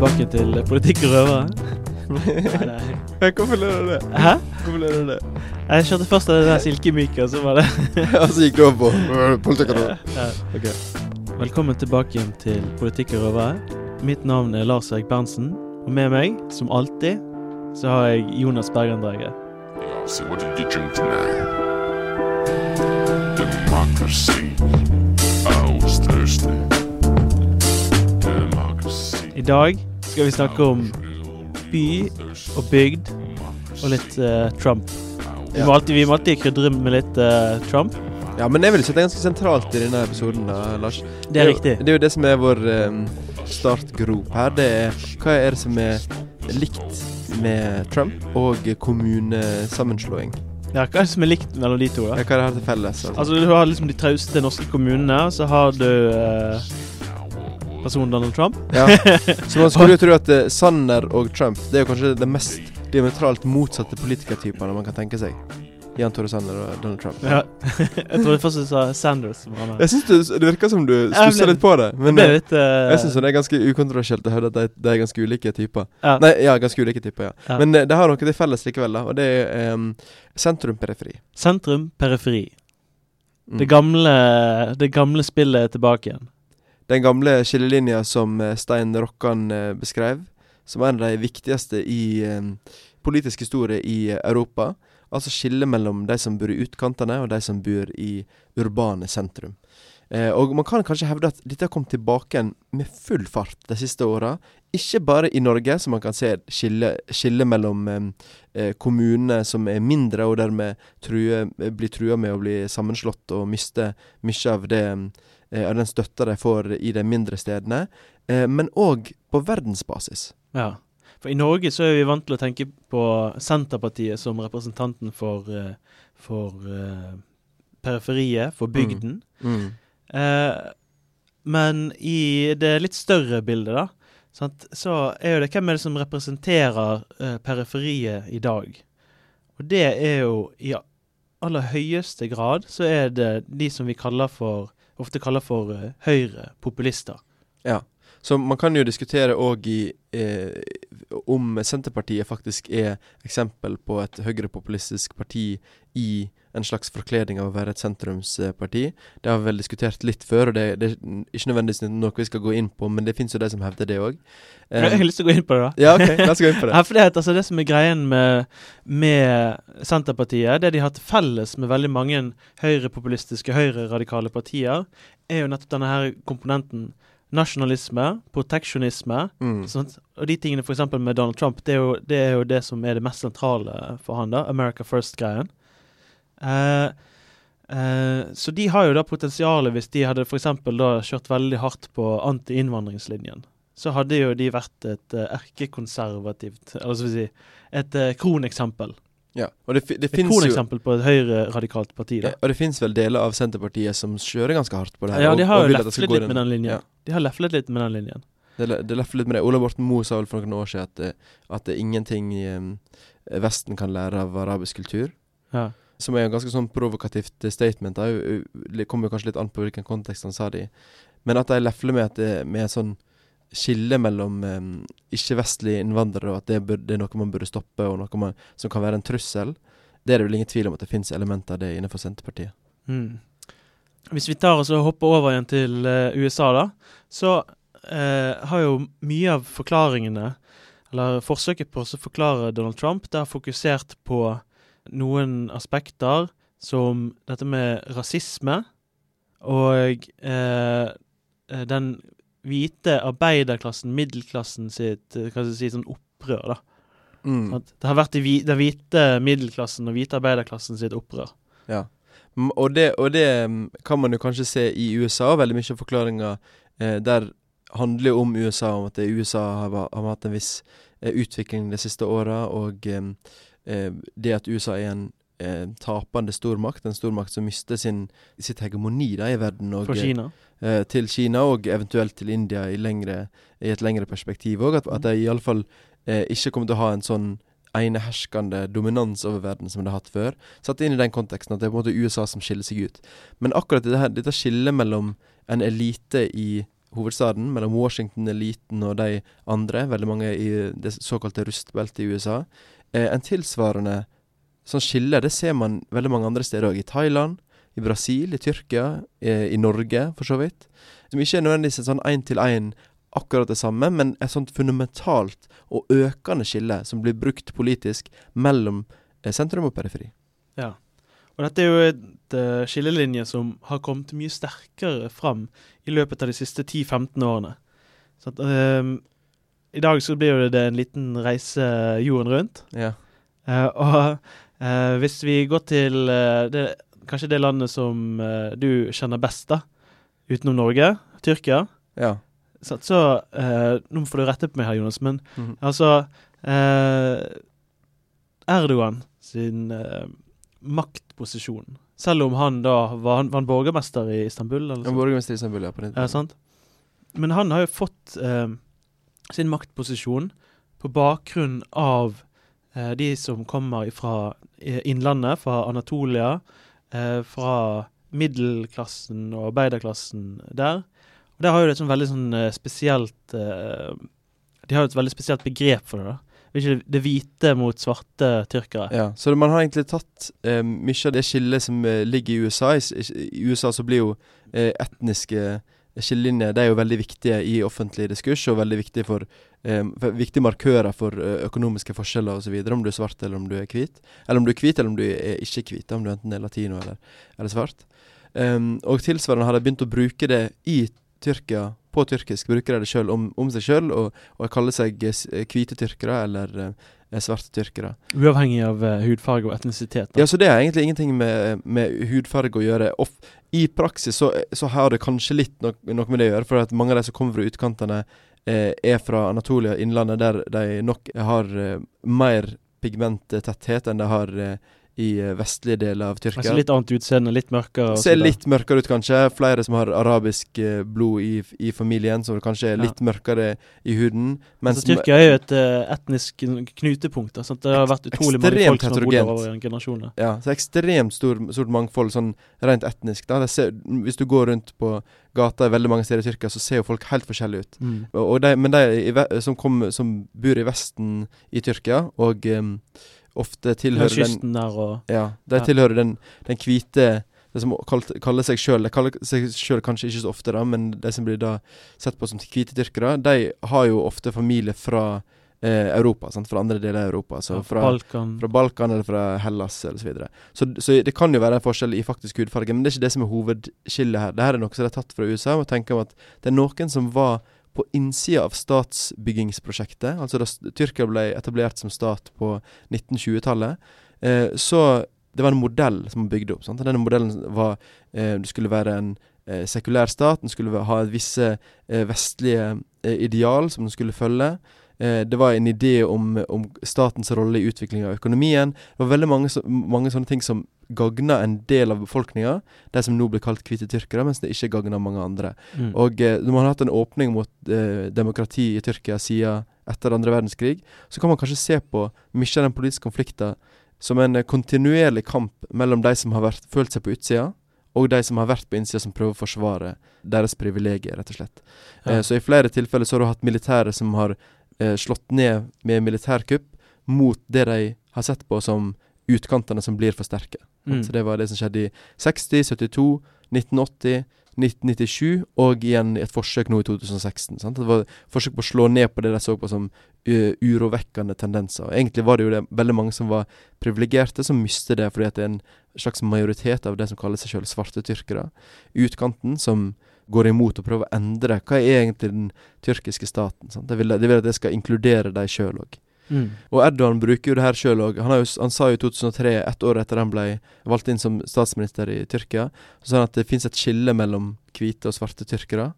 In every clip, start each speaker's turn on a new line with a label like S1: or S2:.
S1: tilbake til Politikk og røvere.
S2: Hvorfor ler du det?
S1: Hæ?
S2: Hvorfor ler du det?
S1: Jeg kjørte først av det der silkemyket, og så var det
S2: Og så gikk du over på politikk og røvere.
S1: Ja.
S2: Ok.
S1: Velkommen tilbake igjen til Politikk og røvere. Mitt navn er Lars Erik Berntsen, og med meg, som alltid, så har jeg Jonas.
S3: So what did you drink tonight? Democracy. I
S1: dag skal vi snakke om by og bygd og litt uh, Trump. Vi må alltid, vi må alltid krydre med litt uh, Trump.
S2: Ja, men jeg vil si det er ganske sentralt i denne episoden, da, Lars.
S1: Det er riktig.
S2: Det er jo det som er vår um, startgrop her. Det er hva er det som er likt med Trump og kommunesammenslåing?
S1: Ja, hva er det som er likt mellom de to, da?
S2: Ja, hva er det her til felles? Altså?
S1: Altså, du har liksom de trauste norske kommunene, så har du eh, personen Donald Trump.
S2: Ja. Så man skulle jo tro at eh, Sanner og Trump Det er jo kanskje det mest diametralt motsatte politikertypene man kan tenke seg. Jan Tore Sanner og Donald Trump.
S1: Ja. jeg trodde først du sa Sanders. er.
S2: Jeg synes du, Det virker som du
S1: stussa
S2: litt på det. Men
S1: det
S2: eh,
S1: litt uh...
S2: jeg syns det er ganske ukontroversielt å høre at de, de er ganske ulike typer.
S1: ja.
S2: Nei, ja, ganske ulike typer, ja.
S1: Ja.
S2: Men det, det har noe til felles likevel, da. Og det er um, sentrum-periferi.
S1: Sentrum, periferi.
S2: Mm.
S1: Det, gamle, det gamle spillet er tilbake igjen.
S2: Den gamle skillelinja som eh, Stein Rokkan eh, beskrev, som er en av de viktigste i eh, politisk historie i Europa. Altså skillet mellom de som bor i utkantene, og de som bor i urbane sentrum. Eh, og man kan kanskje hevde at dette har kommet tilbake igjen med full fart de siste åra. Ikke bare i Norge, som man kan se skille, skille mellom eh, kommuner som er mindre, og dermed true, blir trua med å bli sammenslått og miste mye av det eh, den støtta de får i de mindre stedene, eh, men òg på verdensbasis.
S1: Ja. For i Norge så er vi vant til å tenke på Senterpartiet som representanten for, eh, for uh, periferiet, for bygden. Eh, men i det litt større bildet, da, sant, så er jo det hvem er det som representerer uh, periferiet i dag? Og det er jo i aller høyeste grad så er det de som vi kaller for ofte kaller for uh, høyrepopulister.
S2: Ja. Så man kan jo diskutere òg i eh, om Senterpartiet faktisk er eksempel på et høyrepopulistisk parti i en slags forkledning av å være et sentrumsparti. Det har vi vel diskutert litt før, og det, det er ikke nødvendigvis noe vi skal gå inn på, men det fins jo de som hevder det òg.
S1: jeg har lyst til å gå inn på det, da.
S2: ja, ok, la oss gå inn på det.
S1: Ja, for det, altså, det som er greien med, med Senterpartiet, det de har til felles med veldig mange høyrepopulistiske, høyreradikale partier, er jo nettopp denne her komponenten nasjonalisme, proteksjonisme.
S2: Mm.
S1: Sant? Og de tingene f.eks. med Donald Trump, det er, jo, det er jo det som er det mest sentrale for han, da. America First-greien. Uh, uh, så de har jo da potensialet, hvis de hadde f.eks. da kjørt veldig hardt på anti-innvandringslinjen. Så hadde jo de vært et uh, erkekonservativt Eller skal vi si et kroneksempel.
S2: Ja. Og det, det, det
S1: Et kroneksempel på et høyreradikalt parti. da.
S2: Ja, Og det fins vel deler av Senterpartiet som kjører ganske hardt på det her.
S1: Ja, de har
S2: og skal
S1: leflet litt med den linjen.
S2: Ja.
S1: De har leflet litt med den linjen.
S2: Det, det litt med det. Ola Borten Moe sa vel for noen år siden at, det- at det er ingenting um, Vesten kan lære av arabisk kultur.
S1: Ja.
S2: Som er en ganske sånn provokativt eh, statement. Det kommer jo kanskje litt an på hvilken kontekst han sa det i. Men at de lefler med at det med sånn skille mellom eh, ikke-vestlige innvandrere, og at det, bør, det er noe man burde stoppe, og noe man, som kan være en trussel, det er det vel ingen tvil om at det finnes elementer av det innenfor Senterpartiet.
S1: Mm. Hvis vi tar oss og hopper over igjen til eh, USA, da, så eh, har jo mye av forklaringene, eller forsøket på å forklare Donald Trump, det har fokusert på noen aspekter som dette med rasisme og eh, den hvite arbeiderklassen, middelklassen sitt eh, hva skal jeg si, sånn opprør, da.
S2: Mm.
S1: Det har vært den hvite middelklassen og hvite arbeiderklassen sitt opprør.
S2: Ja. Mm, Og det, og det mm, kan man jo kanskje se i USA. Veldig mye av forklaringa eh, der handler om USA, om at USA har, har hatt en viss eh, utvikling de siste åra, og eh, eh, det at USA er en eh, tapende stormakt, en stormakt som mister sin, sitt hegemoni da, i verden, og,
S1: Kina.
S2: eh, til Kina, og eventuelt til India i, lengre, i et lengre perspektiv òg. At, at de iallfall eh, ikke kommer til å ha en sånn eneherskende dominans over verden som de har hatt før. Satt inn i den konteksten at det er på en måte USA som skiller seg ut. Men akkurat dette, dette skillet mellom en elite i hovedstaden, mellom Washington-eliten og de andre, veldig mange i det såkalte rustbeltet i USA. Eh, en tilsvarende sånn skille det ser man veldig mange andre steder òg. I Thailand, i Brasil, i Tyrkia, i, i Norge for så vidt. Som ikke er nødvendigvis en sånn én-til-én akkurat det samme, men et sånt fundamentalt og økende skille som blir brukt politisk mellom eh, sentrum og periferi.
S1: Ja. Og dette er jo et uh, skillelinje som har kommet mye sterkere fram i løpet av de siste 10-15 årene. Så at, uh, I dag så blir det en liten reise jorden rundt.
S2: Ja.
S1: Uh, og hvis vi går til det, kanskje det landet som du kjenner best, da, utenom Norge, Tyrkia.
S2: ja.
S1: Så, så Nå får du rette på meg her, Jonas, men
S2: Mhm.
S1: altså Erdogan sin maktposisjon. Selv om han da var, han, var han borgermester i Istanbul? Eller ja,
S2: borgermester i Istanbul, ja. På den
S1: Ja, sant? Men han har jo fått eh, sin maktposisjon på bakgrunn av eh, de som kommer fra Innlandet, fra Anatolia, eh, fra middelklassen og arbeiderklassen der. Og der har jo et sånn veldig sånn eh, spesielt eh, De har jo et veldig spesielt begrep for det. da. Ikke det hvite mot svarte tyrkere.
S2: Ja, så man har egentlig tatt eh, mye av det skillet som eh, ligger i USA. I USA så blir jo eh, etniske skillelinjer Det er jo veldig viktige i offentlig diskurs, og veldig viktige for eh, viktige markører for eh, økonomiske forskjeller osv. Om du er svart eller om du er hvit. Eller om du er hvit eller om du er ikke hvit. Om du enten er latino eller, eller svart. Um, og tilsvarende har de begynt å bruke det i Tyrkia, på tyrkisk. Bruker de det sjøl om, om seg sjøl, og, og kaller seg eh, eh, hvite tyrkere eller eh, svarte tyrkere.
S1: Uavhengig av uh, hudfarge og etnisitet. da.
S2: Ja, så det har egentlig ingenting med, med hudfarge å gjøre. Off, I praksis så, så har det kanskje litt nok, noe med det å gjøre, for at mange av de som kommer fra utkantene, eh, er fra Anatolia, innlandet, der de nok har eh, mer pigmenttetthet enn de har eh, i eh, vestlige deler av Tyrkia.
S1: Altså litt annet utseende, litt mørkere.
S2: Ser litt mørkere ut, kanskje. Flere som har arabisk eh, blod i, i familien, så det kanskje er
S1: Ja.
S2: litt mørkere i huden.
S1: Altså, Tyrkia er jo et eh, etnisk knutepunkt. Da. Det har vært utrolig mange folk som har bodd over generasjoner.
S2: Ja, så ekstremt stor, stort mangfold, sånn rent etnisk. da. Ser, hvis du går rundt på gata veldig mange steder i Tyrkia, så ser jo folk helt forskjellige ut.
S1: Mm.
S2: Og, de, men de som, kom, som bor i Vesten i Tyrkia, og em, ofte tilhører den
S1: kysten der og
S2: Ja, de
S1: Ja.
S2: tilhører den, den hvite det som kalt, kaller seg sjøl De kaller seg sjøl kanskje ikke så ofte, da, men de som blir da sett på som hvite tyrkere, de har jo ofte familie fra eh, Europa. Sant? Fra andre deler av Europa. Så
S1: ja,
S2: fra,
S1: Balkan.
S2: fra Balkan eller fra Hellas eller så videre. Så, så det kan jo være en forskjell i faktisk hudfarge, men det er ikke det som er hovedskillet her. Dette er noe som de har tatt fra USA, og tenker om at det er noen som var på innsida av statsbyggingsprosjektet, altså da Tyrkia ble etablert som stat på 1920-tallet, eh, så det var en modell som var bygd opp. Sant? Denne modellen var eh, Det skulle være en eh, sekulær stat, den skulle ha visse eh, vestlige eh, ideal som den skulle følge. Eh, det var en idé om, om statens rolle i utvikling av økonomien. Det var veldig mange, så, mange sånne ting som gagna en del av befolkninga, de som nå blir kalt hvite tyrkere, mens det ikke gagna mange andre.
S1: Mm.
S2: Og eh, når man har hatt en åpning mot eh, demokrati i Tyrkia siden etter andre verdenskrig, så kan man kanskje se på mye av den politiske konflikten som en kontinuerlig kamp mellom de som har vært, følt seg på utsida, og de som har vært på innsida, som prøver å forsvare deres privilegier, rett og slett.
S1: Ja.
S2: Eh, så i flere tilfeller så har du hatt militære som har slått ned med militærkupp mot det de har sett på som utkantene som blir for sterke.
S1: Mm.
S2: Så det var det som skjedde i 60, 72, 1980, 1997 og igjen et forsøk nå i 2016. Sant? Det var forsøk på å slå ned på det de så på som uh, urovekkende tendenser. Og egentlig var det jo det, veldig mange som var privilegerte, som mistet det fordi at det er en slags majoritet av det som kaller seg sjøl svarte tyrkere. Utkanten som går imot å prøve å endre hva er egentlig den tyrkiske staten. Sant? De, vil, de vil at det skal inkludere dem sjøl òg.
S1: Mm.
S2: Og Erdogan bruker jo det her sjøl òg. Han, han sa jo i 2003, ett år etter han ble valgt inn som statsminister i Tyrkia, så sa han at det fins et skille mellom hvite og svarte tyrkere.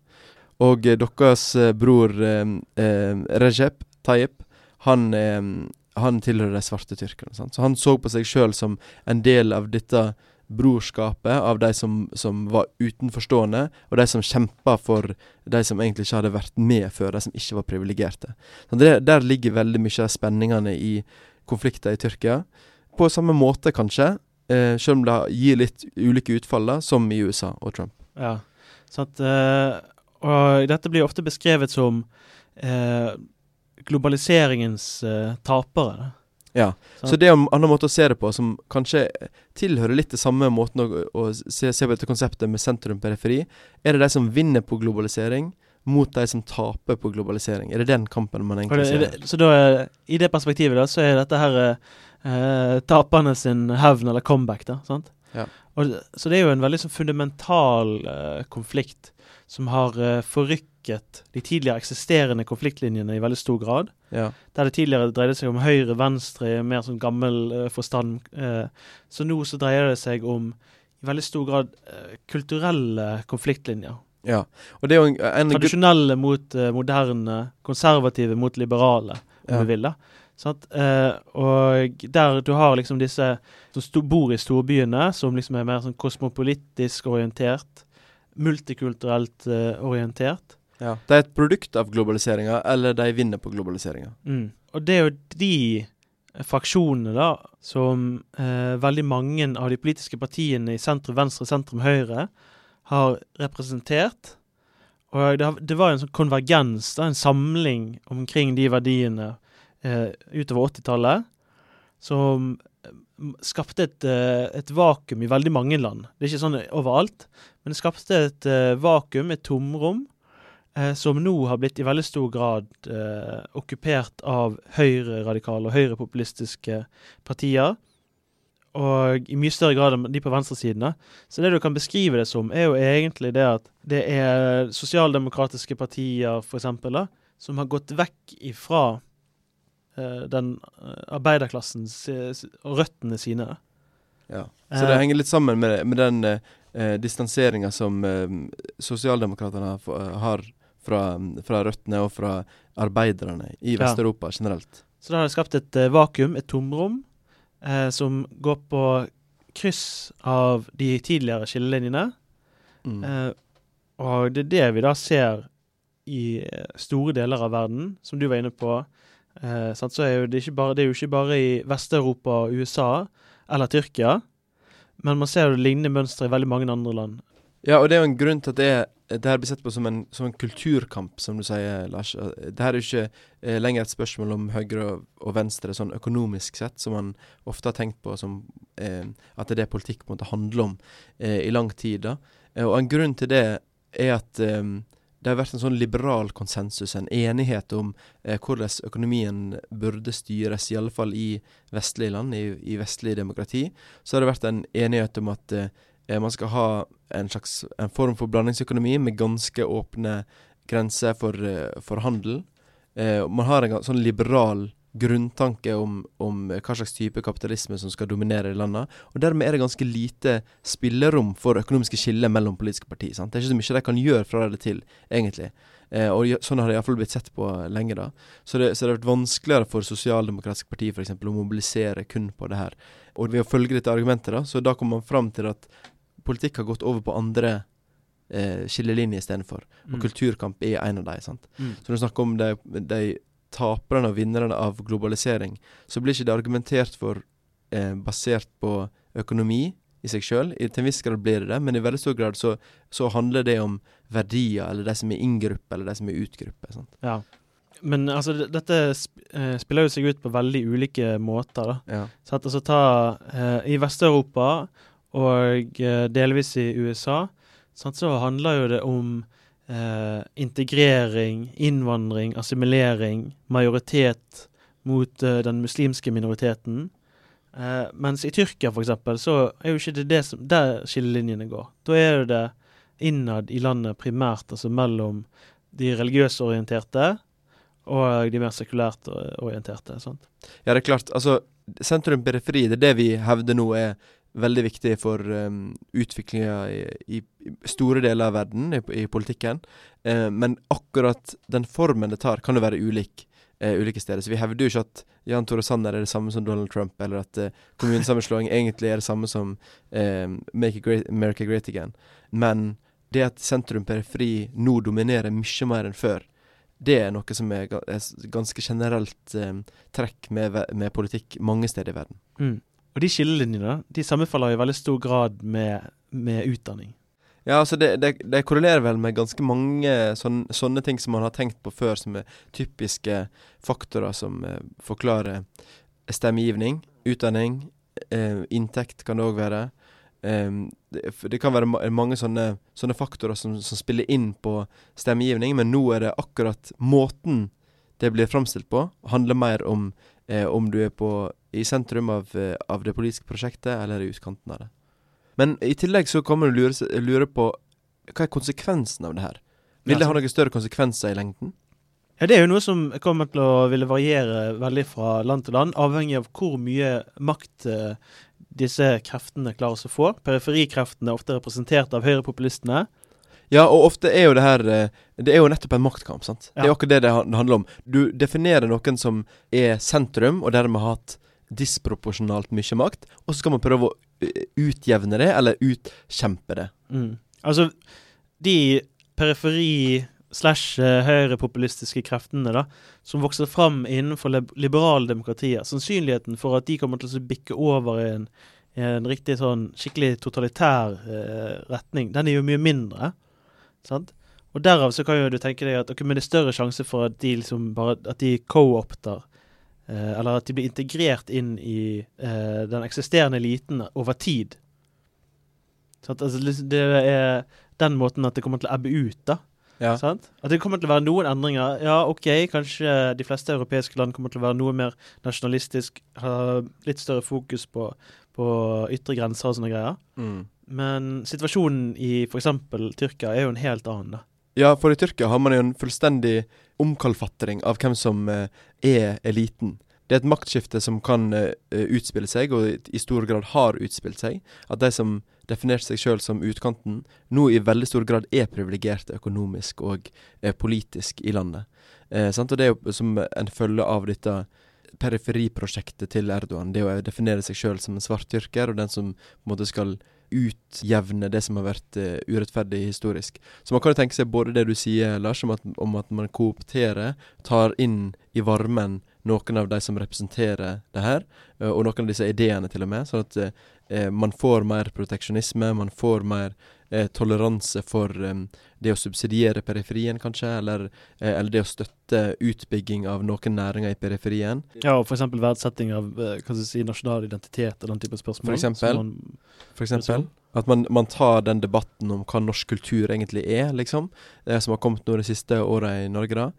S2: Og eh, deres eh, bror eh, eh, Recep Tayyip, han, eh, han tilhører de svarte tyrkerne. Sant? Så han så på seg sjøl som en del av dette brorskapet av de som, som var utenforstående, og de som kjempa for de som egentlig ikke hadde vært med før, de som ikke var privilegerte. Der ligger veldig mye av spenningene i konflikter i Tyrkia. På samme måte, kanskje, eh, selv om det gir litt ulike utfall, da, som i USA og Trump.
S1: Ja. Sant? eh, og dette blir ofte beskrevet som eh, globaliseringens uh, tapere.
S2: Ja,
S1: så.
S2: Så det er en annen måte å se det på, som kanskje tilhører litt det samme måten å, å se, se på dette konseptet med sentrum-periferi. Er det de som vinner på globalisering, mot de som taper på globalisering? Er det den kampen man egentlig
S1: det,
S2: ser?
S1: det, så da, i det perspektivet da, så er dette her eh, taperne sin hevn eller comeback. da, sant?
S2: Ja.
S1: Og, så det er jo en veldig sånn fundamental eh, konflikt som har eh, forrykket de tidligere eksisterende konfliktlinjene i veldig stor grad.
S2: Ja.
S1: Der det tidligere dreide seg om høyre-venstre i mer sånn gammel eh, forstand. Eh, så nå så dreier det seg om i veldig stor grad kulturelle konfliktlinjer.
S2: ja. Og det er en, en
S1: Tradisjonelle mot moderne, konservative mot liberale, om
S2: Ja.
S1: du vil. da. Eh, og der du har liksom disse som bor i storbyene, som liksom er mer sånn kosmopolitisk orientert, multikulturelt eh, orientert.
S2: ja. De er et produkt av globaliseringa, eller de vinner på globaliseringa.
S1: Mm. Og det er jo de fraksjonene da, som eh, veldig mange av de politiske partiene i sentrum venstre, sentrum høyre har representert. Og det, har, det var en sånn konvergens, da, en samling omkring de verdiene eh, utover 80-tallet, som eh, skapte et, eh, et vakuum i veldig mange land. Det er ikke sånn overalt, men det skapte et eh, vakuum, et tomrom, eh, som nå har blitt i veldig stor grad okkupert av høyreradikale og høyrepopulistiske partier. Og i mye større grad enn de på venstresidene. Så det du kan beskrive det som, er jo egentlig det at det er sosialdemokratiske partier, eksempel, som har gått vekk ifra den arbeiderklassen eh, og røttene sine.
S2: Ja. Så det
S1: Eh,
S2: henger litt sammen med, med den eh, eh, distanseringa som eh, sosialdemokratene har, fra, fra røttene og fra arbeiderne i
S1: Ja.
S2: Vest-Europa generelt.
S1: Så da har det skapt et eh, vakuum, et tomrom, eh, som går på kryss av de tidligere skillelinjene.
S2: Mm.
S1: Eh, og det er det vi da ser i eh, store deler av verden, som du var inne på. Eh, sant? Så er det, bare, det er jo ikke bare i Vest-Europa USA eller Tyrkia, men man ser jo lignende mønstre i veldig mange andre land.
S2: Ja, og det er jo en grunn til at det, det her blir sett på som en, som en kulturkamp, som du sier, Lars. Det her er jo ikke eh, lenger et spørsmål om høyre og, og venstre sånn økonomisk sett, som man ofte har tenkt på som eh, at det er det politikk på en måte handler om eh, i lang tid. da. Eh, og en grunn til det er at eh, det har vært en sånn liberal konsensus, en enighet om eh, hvordan økonomien burde styres, i alle fall i vestlige land, i, i vestlig demokrati. Så har det vært en enighet om at eh, man skal ha en slags en form for blandingsøkonomi med ganske åpne grenser for, eh, for handel. Eh, man har en sånn liberal grunntanke om, om hva slags type kapitalisme som skal dominere i landet. Og dermed er det ganske lite spillerom for økonomiske skiller mellom politiske partier. Sant? Det er ikke så mye de kan gjøre fra det til, egentlig. Eh, og sånn har det iallfall blitt sett på lenge, da. Så det, så det har vært vanskeligere for sosialdemokratiske partier f.eks. å mobilisere kun på det her. Og ved å følge dette argumentet, da, så da kommer man fram til at politikk har gått over på andre eh, skillelinjer istedenfor. Og
S1: Mm.
S2: kulturkamp er en av dem. sant?
S1: Mm.
S2: Så når du snakker om de, de taperne og vinnerne av globalisering, så blir ikke det argumentert for eh, basert på økonomi i seg sjøl. Til en viss grad blir det det, men i veldig stor grad så, så handler det om verdier, eller de som er inn-gruppe, eller de som er ut-gruppe. sant?
S1: Ja. Men altså, dette sp eh, spiller jo seg ut på veldig ulike måter, da.
S2: Ja.
S1: Så at altså ta eh, I Vest-Europa og eh, delvis i USA, sant, så handler jo det om eh, integrering, innvandring, assimilering, majoritet mot eh, den muslimske minoriteten. Eh, mens i Tyrkia, eksempel, så er jo ikke det det som der skillelinjene går. Da er det innad i landet primært, altså mellom de religiøst orienterte og de mer sekulært orienterte. sant?
S2: Ja, det er klart. Altså, sentrum-periferi, det er det vi hevder nå er veldig viktig for um, utviklinga i, i, store deler av verden, i, i politikken. Eh, men akkurat den formen det tar, kan jo være ulik eh, ulike steder. Så vi hevder jo ikke at Jan Tore Sanner er det samme som Donald Trump, eller at eh, kommunesammenslåing egentlig er det samme som eh, Make great, America Great Again. Men det at sentrum-periferi nå dominerer mye mer enn før, det er noe som er, ganske generelt eh, trekk med, med politikk mange steder i verden.
S1: Mm. Og de skillelinjene de sammenfaller i veldig stor grad med, med utdanning.
S2: Ja, altså det, det, det korrelerer vel med ganske mange sånn, sånne ting som man har tenkt på før, som er typiske faktorer som eh, forklarer stemmegivning, utdanning, eh, inntekt kan det òg være. Um, det, det kan være ma mange sånne, sånne faktorer som, som spiller inn på stemmegivning, men nå er det akkurat måten det blir framstilt på, handler mer om eh, om du er på, i sentrum av, eh, av det politiske prosjektet, eller i utkanten av det. Men i tillegg så kan man lure, lure på hva er konsekvensen av det her? Vil det ha noen større konsekvenser i lengden?
S1: Ja, Det er jo noe som kommer til å ville variere veldig fra land til land, avhengig av hvor mye makt eh, disse kreftene klarer å få. Periferikreftene er ofte representert av høyrepopulistene.
S2: Ja, og ofte er jo det her eh, Det er jo nettopp en maktkamp, sant. Det er jo akkurat det det handler om. Du definerer noen som er sentrum, og dermed har hatt disproporsjonalt mye makt, og så skal man prøve å eh, utjevne det, eller utkjempe det.
S1: Mm. Altså, de periferi- slash eh, høyrepopulistiske kreftene da, som vokser fram innenfor lib- liberale demokratier, sannsynligheten for at de kommer til å bikke over i en, en riktig sånn skikkelig totalitær eh, retning, den er jo mye mindre. Sant? Og derav så kan jo du tenke deg at okay, men det er større sjanse for at de liksom bare at de co-opter eh, Eller at de blir integrert inn i eh, den eksisterende eliten over tid. Sant? Altså, det er den måten at det kommer til å ebbe ut, da.
S2: Ja.
S1: Sant? At det kommer til å være noen endringer. Ja, OK, kanskje de fleste europeiske land kommer til å være noe mer nasjonalistisk, ha litt større fokus på, på ytre grenser og sånne greier.
S2: Mm.
S1: Men situasjonen i f.eks. Tyrkia er jo en helt annen, da.
S2: Ja, for i Tyrkia har man jo en fullstendig omkalfatring av hvem som eh, er eliten. Det er et maktskifte som kan eh, utspille seg, og i, stor grad har utspilt seg. At de som definerte seg sjøl som utkanten, nå i veldig stor grad er privilegerte økonomisk og eh, politisk i landet. Eh? Og det er jo som en følge av dette periferiprosjektet til Erdogan. Det å definere seg sjøl som en svart tyrker, og den som på en måte skal utjevne det som har vært uh, urettferdig historisk. Så man kan jo tenke seg både det du sier, Lars, om at, om at man koopterer, tar inn i varmen noen av de som representerer det her, eh, og noen av disse ideene til og med, sånn at eh, man får mer proteksjonisme, man får mer eh, toleranse for eh, det å subsidiere periferien, kanskje, eller, eh, eller det å støtte utbygging av noen næringer i periferien.
S1: Ja, og f.eks. verdsetting av eh, si, nasjonal identitet og den type spørsmål.
S2: For eksempel.
S1: man-
S2: For eksempel. At man, man tar den debatten om hva norsk kultur egentlig er, liksom. Det som har kommet nå de siste åra i Norge, da.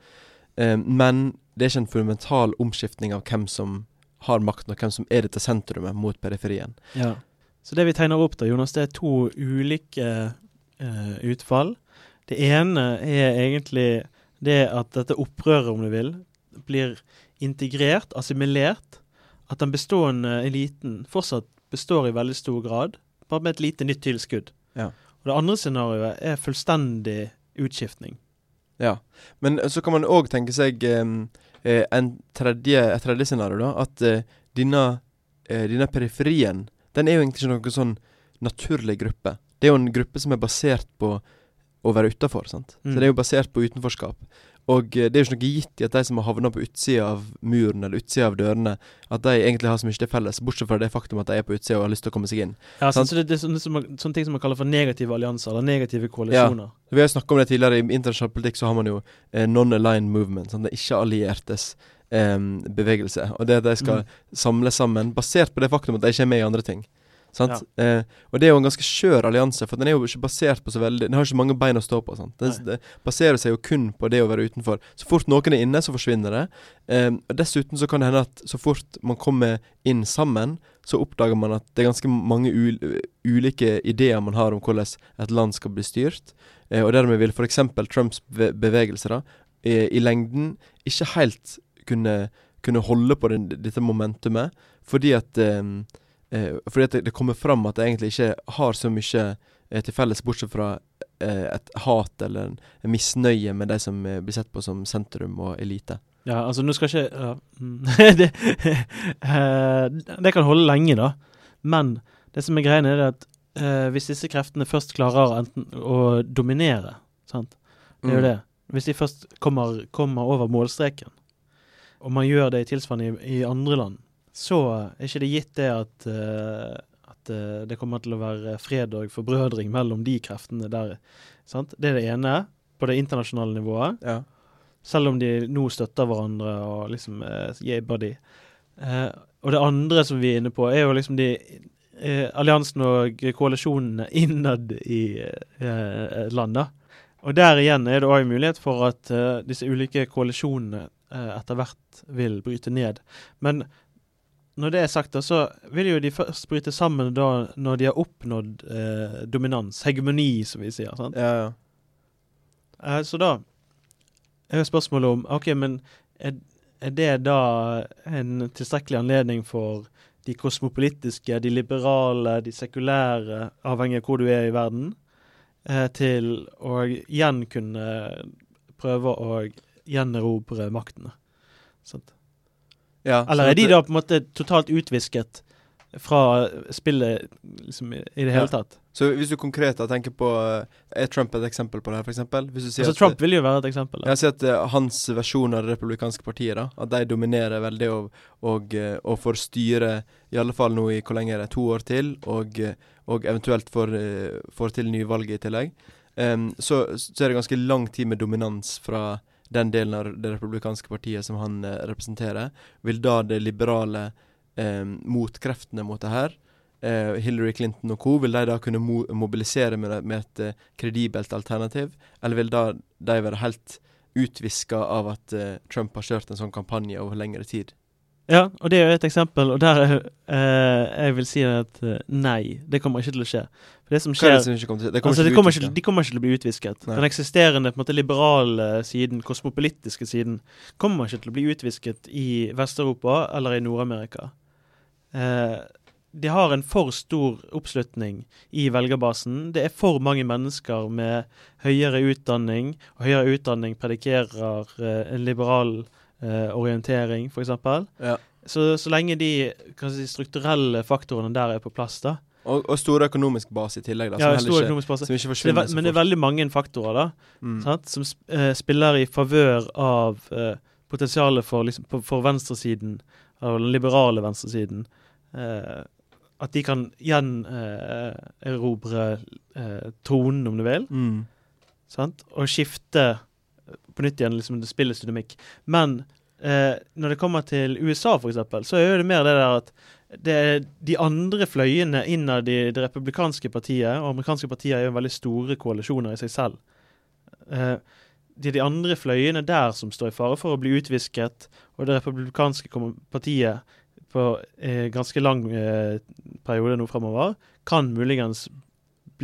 S2: Eh, men det er ikke en fundamental omskiftning av hvem som har makten, og hvem som er dette sentrumet mot periferien.
S1: Ja. Så det vi tegner opp da, Jonas, det er to ulike uh, utfall. Det ene er egentlig det at dette opprøret, om du vil, blir integrert, assimilert. At den bestående eliten fortsatt består i veldig stor grad, bare med et lite nytt tilskudd.
S2: Ja.
S1: Og det andre scenarioet er fullstendig utskiftning.
S2: Ja. Men så kan man òg tenke seg eh, eh, en tredje, et tredje scenario, da. At eh, denne, eh, denne periferien, den er jo egentlig ikke noen sånn naturlig gruppe. Det er jo en gruppe som er basert på å være utafor, sant.
S1: Mm.
S2: Så det er jo basert på utenforskap. Og eh, det er jo ikke noe gitt i at de som har havna på utsida av muren eller utsida av dørene, at de egentlig har så mye til felles, bortsett fra det faktum at de er på utsida og har lyst til å komme seg inn.
S1: Ja, så det, det er sånne, sånne ting som man kaller for negative allianser, eller negative koalisjoner.
S2: Ja, Vi har jo snakka om det tidligere. I internasjonal politikk så har man jo eh, non-aligned movement. Sånn, det ikke-alliertes eh, bevegelse. Og det at de skal
S1: Mm.
S2: samle sammen, basert på det faktum at de ikke er med i andre ting. Sant? Eh, og det er jo en ganske skjør allianse, for den er jo ikke basert på så veldig Den har ikke mange bein å stå på. Sant? Den, det baserer seg jo kun på det å være utenfor. Så fort noen er inne, så forsvinner det. Eh, og dessuten så kan det hende at så fort man kommer inn sammen, så oppdager man at det er ganske mange ul ulike ideer man har om hvordan et land skal bli styrt. Eh, og dermed vil f.eks. Trumps be bevegelse da, i, i lengden ikke helt kunne, kunne holde på den, dette momentumet, fordi at eh, eh, Fordi at det, det kommer fram at jeg egentlig ikke har så mye eh, til felles, bortsett fra eh, et hat eller en, en misnøye med de som eh, blir sett på som sentrum og elite.
S1: Ja, altså nå skal ikke ja, mm, det, uh, det kan holde lenge, da. Men det som er greia, er at uh, hvis disse kreftene først klarer enten å dominere sant? Det er jo
S2: Mm.
S1: det. Hvis de først kommer, kommer over målstreken, og man gjør det i tilsvarende i, i andre land, så er ikke det gitt det at, uh, at eh, det kommer til å være fred og forbrødring mellom de kreftene der. Sant? Det er det ene, på det internasjonale nivået.
S2: Ja.
S1: Selv om de nå støtter hverandre og liksom uh, yeah, buddy. Uh, og det andre som vi er inne på, er jo liksom de eh, alliansene og koalisjonene innad i eh, landet. Og der igjen er det òg mulighet for at uh, disse ulike koalisjonene etter hvert vil bryte ned. Men når det er sagt, så vil jo de først bryte sammen da når de har oppnådd eh, dominans, hegemoni, som vi sier. sant?
S2: ja, ja.
S1: Eh, så da er jo spørsmålet om OK, men er, er det da en tilstrekkelig anledning for de kosmopolitiske, de liberale, de sekulære, avhengig av hvor du er i verden, eh, til å igjen kunne prøve å gjenerobre maktene? Sant?
S2: ja
S1: Eller
S2: sånn
S1: er de da på en måte totalt utvisket fra spillet liksom, i det hele
S2: Ja.
S1: tatt?
S2: Så hvis du konkret da tenker på eh, Er Trump et eksempel på det her, sier
S1: Altså,
S2: at,
S1: Trump vil jo være et eksempel. da.
S2: Jeg sier at uh, hans versjon av det republikanske partiet, da at de dominerer veldig og, og, eh, og får styre i alle fall nå i hvor lenge er det, to år til, og, eh, og eventuelt får, eh, får til nyvalget i tillegg, um, så, så er det ganske lang tid med dominans fra den delen av det republikanske partiet som han eh, representerer. Vil da det liberale eh, motkreftene mot det her eh, Hillary Clinton og co., vil de da kunne mo mobilisere med, med et eh, kredibelt alternativ? Eller vil da de være helt utviska av at eh, Trump har kjørt en sånn kampanje over lengre tid?
S1: Ja, og det er jo et eksempel, og der er, eh, jeg vil si at eh, nei, det kommer ikke til å skje. For det som
S2: er
S1: skjer
S2: det som ikke kommer til Det
S1: altså,
S2: til
S1: de, kommer ikke, de kommer ikke til å bli utvisket.
S2: Nei.
S1: Den eksisterende på en måte, liberale siden, kosmopolitiske siden, kommer ikke til å bli utvisket i Vest-Europa eller i Nord-Amerika. Eh, de har en for stor oppslutning i velgerbasen. Det er for mange mennesker med høyere utdanning, og høyere utdanning predikerer eh, en liberal eh, orientering, f.eks.
S2: Ja.
S1: Så, så lenge de si, strukturelle faktorene der er på plass, da.
S2: Og, og stor økonomisk base i tillegg, da.
S1: Ja, stor
S2: ikke,
S1: base.
S2: som ikke
S1: forsvinner. det er, men det er veldig mange faktorer da,
S2: Mm.
S1: sant, som eh, spiller i favør av eh, potensialet for, liksom, for venstresiden, av den liberale venstresiden. Eh, at de kan gjenerobre eh, tronen, om du vil,
S2: Mm.
S1: sant? og skifte på nytt igjen liksom, spillets dynamikk. Men eh, når det kommer til USA, eksempel, så er det mer det der at det er de andre fløyene innad i det republikanske partiet, og amerikanske partier er jo veldig store koalisjoner i seg selv. Eh, det er de andre fløyene der som står i fare for å bli utvisket, og det republikanske partiet på eh, ganske lang eh, periode nå fremover kan muligens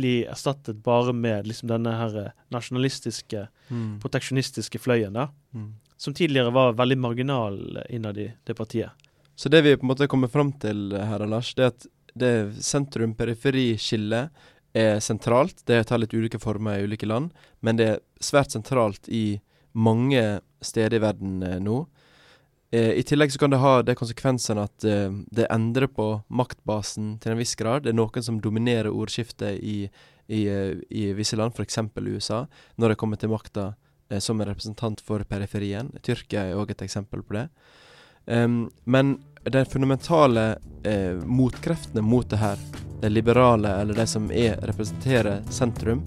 S1: bli erstattet bare med liksom denne her eh, nasjonalistiske,
S2: Mm.
S1: proteksjonistiske fløyen, da,
S2: Mm.
S1: som tidligere var veldig marginal innad i det partiet.
S2: Så det vi på en måte kommer fram til her, Lars, det er at det sentrum-periferi-skillet er sentralt. Det tar litt ulike former i ulike land, men det er svært sentralt i mange steder i verden eh, nå. Eh, I tillegg så kan det ha det konsekvensen at eh, det endrer på maktbasen til en viss grad. Det er noen som dominerer ordskiftet i, i, eh, i visse land, f.eks. USA, når det kommer til makta eh, som en representant for periferien. Tyrkia er òg et eksempel på det. Men de fundamentale eh, motkreftene mot det her, de liberale eller de som er, representerer sentrum,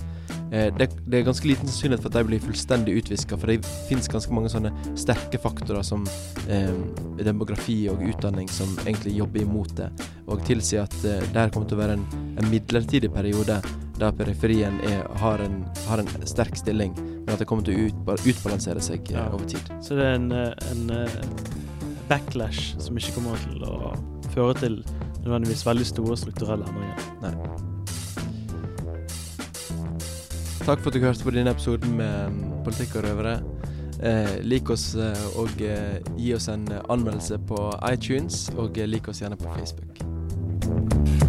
S2: det, det er ganske liten sannsynlighet for at de blir fullstendig utviska. For det fins ganske mange sånne sterke faktorer som eh, demografi og utdanning som egentlig jobber imot det, og tilsier at eh, det her kommer til å være en, en midlertidig periode der periferien er, har, en, har en sterk stilling, men at det kommer til å utba utbalansere seg eh, over tid.
S1: Så det er en, eh, en eh, backlash som ikke kommer til å føre til nødvendigvis veldig store strukturelle endringer.
S2: Takk for at du hørte på denne episoden med mm, Politikk og røvere. Eh, lik oss eh, og eh, gi oss en eh, anmeldelse på iTunes, og eh, lik oss gjerne på Facebook.